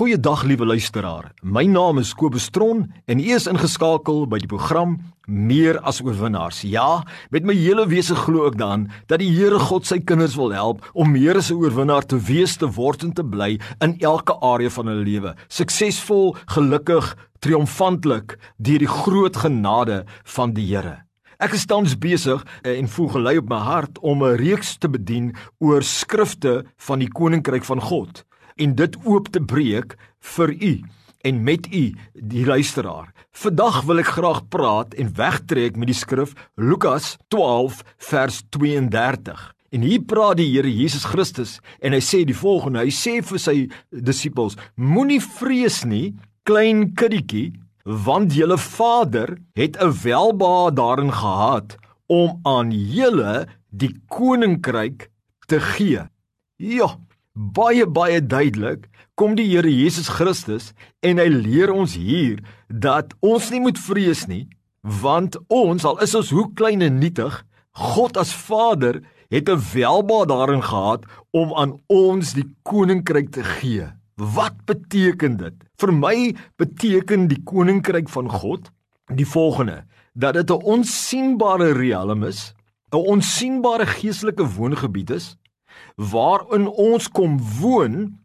Goeiedag liewe luisteraar. My naam is Kobus Tron en u is ingeskakel by die program Meer as oorwinnaars. Ja, met my hele wese glo ek dan dat die Here God sy kinders wil help om meer as 'n oorwinnaar te wees, te word en te bly in elke area van hulle lewe. Suksesvol, gelukkig, triomfantlik deur die groot genade van die Here. Ek is tans besig en voel gelei op my hart om 'n reeks te bedien oor skrifte van die koninkryk van God en dit oop te breek vir u en met u die luisteraar. Vandag wil ek graag praat en wegtrek met die skrif Lukas 12 vers 32. En hier praat die Here Jesus Christus en hy sê die volgende. Hy sê vir sy disippels: Moenie vrees nie, klein kindertjie, want julle Vader het 'n welbehae daarin gehad om aan julle die koninkryk te gee. Ja, baie baie duidelik kom die Here Jesus Christus en hy leer ons hier dat ons nie moet vrees nie want ons al is ons hoe klein en nietig God as Vader het 'n welba daarin gehad om aan ons die koninkryk te gee. Wat beteken dit? Vir my beteken die koninkryk van God die volgende: dat dit 'n onsigbare riekalm is, 'n onsigbare geestelike woongebied is waarin ons kom woon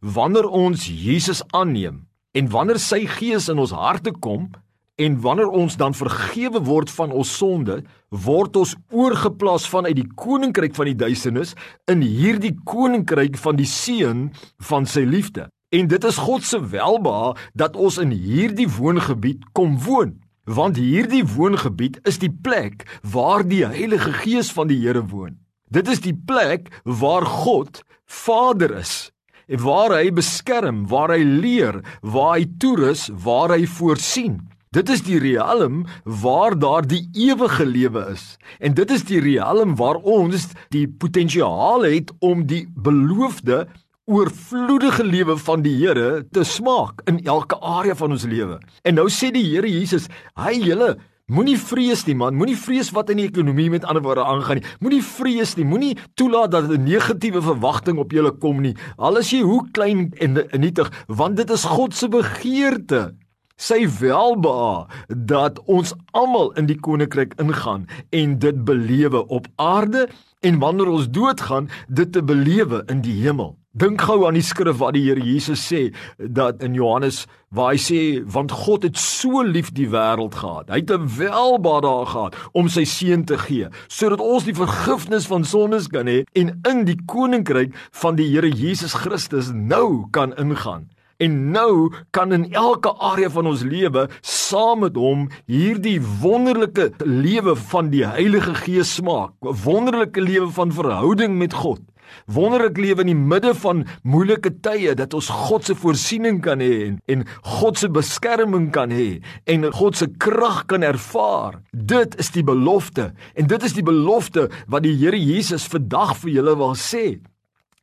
wanneer ons Jesus aanneem en wanneer sy gees in ons harte kom en wanneer ons dan vergewe word van ons sonde word ons oorgeplaas vanuit die koninkryk van die duisternis in hierdie koninkryk van die seun van sy liefde. En dit is God se welbehae dat ons in hierdie woongebied kom woon want hierdie woongebied is die plek waar die Heilige Gees van die Here woon Dit is die plek waar God Vader is waar hy beskerm, waar hy leer, waar hy toerus, waar hy voorsien. Dit is die riekalm waar daar die ewige lewe is. En dit is die riekalm waar ons die potensiaal het om die beloofde oorvloedige lewe van die Here te smaak in elke area van ons lewe. En nou sê die Here Jesus, hy julle Moenie vrees nie man, moenie vrees wat in die ekonomie met ander woorde aangaan nie. Moenie vrees nie, moenie toelaat dat 'n negatiewe verwagting op julle kom nie. Al is jy hoe klein en nietig, want dit is God se begeerte. Sy welbehae dat ons almal in die koninkryk ingaan en dit belewe op aarde en wanneer ons doodgaan, dit te belewe in die hemel. Dink gou aan die skrif wat die Here Jesus sê dat in Johannes waar hy sê want God het so lief die wêreld gehad. Hy het 'n welbaar daar gehad om sy seun te gee sodat ons die vergifnis van sondes kan hê en in die koninkryk van die Here Jesus Christus nou kan ingaan. En nou kan in elke area van ons lewe saam met hom hierdie wonderlike lewe van die Heilige Gees smaak, 'n wonderlike lewe van verhouding met God. Wonderlik lewe in die midde van moeilike tye dat ons God se voorsiening kan hê en, en God se beskerming kan hê en God se krag kan ervaar. Dit is die belofte en dit is die belofte wat die Here Jesus vandag vir julle wil sê.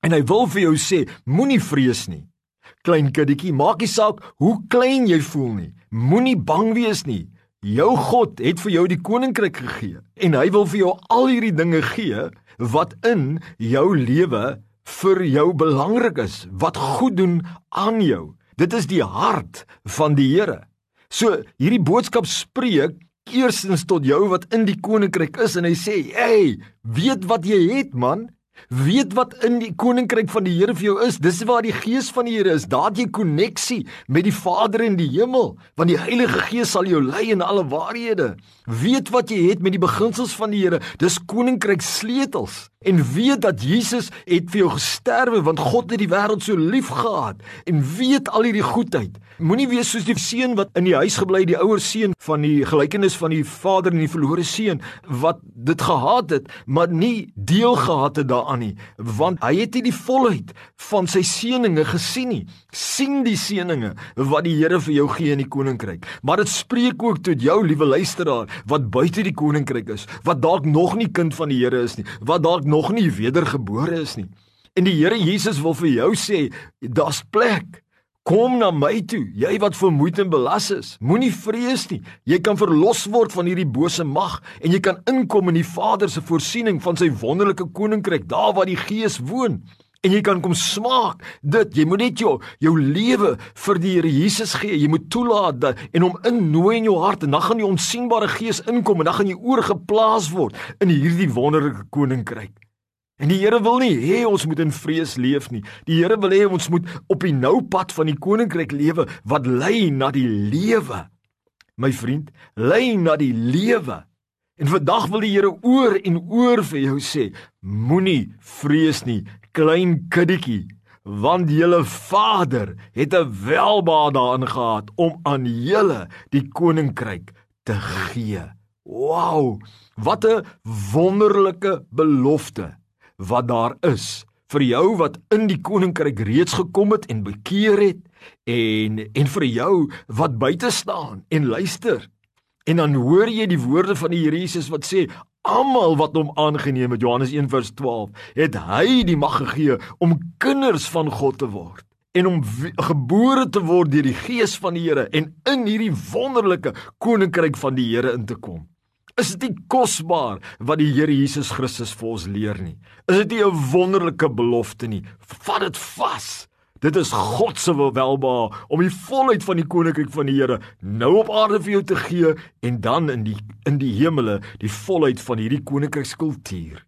En hy wil vir jou sê, moenie vrees nie. Klein kindertjie, maak nie saak hoe klein jy voel nie. Moenie bang wees nie. Jou God het vir jou die koninkryk gegee en hy wil vir jou al hierdie dinge gee wat in jou lewe vir jou belangrik is, wat goed doen aan jou. Dit is die hart van die Here. So hierdie boodskap spreek eerstens tot jou wat in die koninkryk is en hy sê, "Hey, weet wat jy het, man. Weet wat in die koninkryk van die Here vir jou is. Dis waar die Gees van die Here is. Daar het jy koneksie met die Vader in die hemel, want die Heilige Gees sal jou lei in alle waarhede. Weet wat jy het met die beginsels van die Here. Dis koninkryk sleutels en weet dat Jesus het vir jou gesterwe want God het die wêreld so lief gehad en weet al hierdie goedheid. Moenie wees soos die seun wat in die huis gebly het, die ouer seun van die gelykenis van die vader en die verlore seun wat dit gehaat het, maar nie deel gehad het daaraan nie, want hy het nie die volheid van sy seëninge gesien nie. sien die seëninge wat die Here vir jou gee in die koninkryk. Maar dit spreek ook tot jou liewe luisteraar wat buite die koninkryk is, wat dalk nog nie kind van die Here is nie, wat dalk nog nie wedergebore is nie. En die Here Jesus wil vir jou sê, daar's plek. Kom na my toe, jy wat vermoeid en belas is. Moenie vrees nie. Jy kan verlos word van hierdie bose mag en jy kan inkom in die Vader se voorsiening van sy wonderlike koninkryk, daar waar die Gees woon. en jy kan kom smaak dit. Jy moet net jou jou lewe vir die Here Jesus gee. Jy moet toelaat dat en hom innooi in jou hart en dan gaan die onsigbare Gees inkom en dan gaan jy oorgeplaas word in hierdie wonderlike koninkryk. En die Here wil nie hê ons moet in vrees leef nie. Die Here wil hê ons moet op die nou pad van die koninkryk lewe wat lei na die lewe. My vriend, lei na die lewe. En vandag wil die Here oor en oor vir jou sê, moenie vrees nie, klein kiddetjie, want julle Vader het 'n welbehae daarin gehad om aan julle die koninkryk te gee. Wow, wat 'n wonderlike belofte wat daar is vir jou wat in die koninkryk reeds gekom het en bekeer het en en vir jou wat buite staan en luister. En dan hoor jy die woorde van die Here Jesus wat sê almal wat hom aangeneem het Johannes 1:12 het hy die mag gegee om kinders van God te word en om gebore te word deur die gees van die Here en in hierdie wonderlike koninkryk van die Here in te kom. Is dit nie kosbaar wat die Here Jesus Christus vir ons leer nie? Is dit nie 'n wonderlike belofte nie? Vat dit vas. Dit is God se welbehae om die volheid van die koninkryk van die Here nou op aarde vir jou te gee en dan in die in die hemele die volheid van hierdie koninkrykskultuur.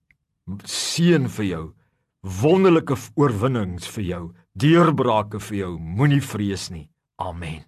Seën vir jou. Wonderlike oorwinnings vir jou. Deurbrake vir jou. Moenie vrees nie. Amen.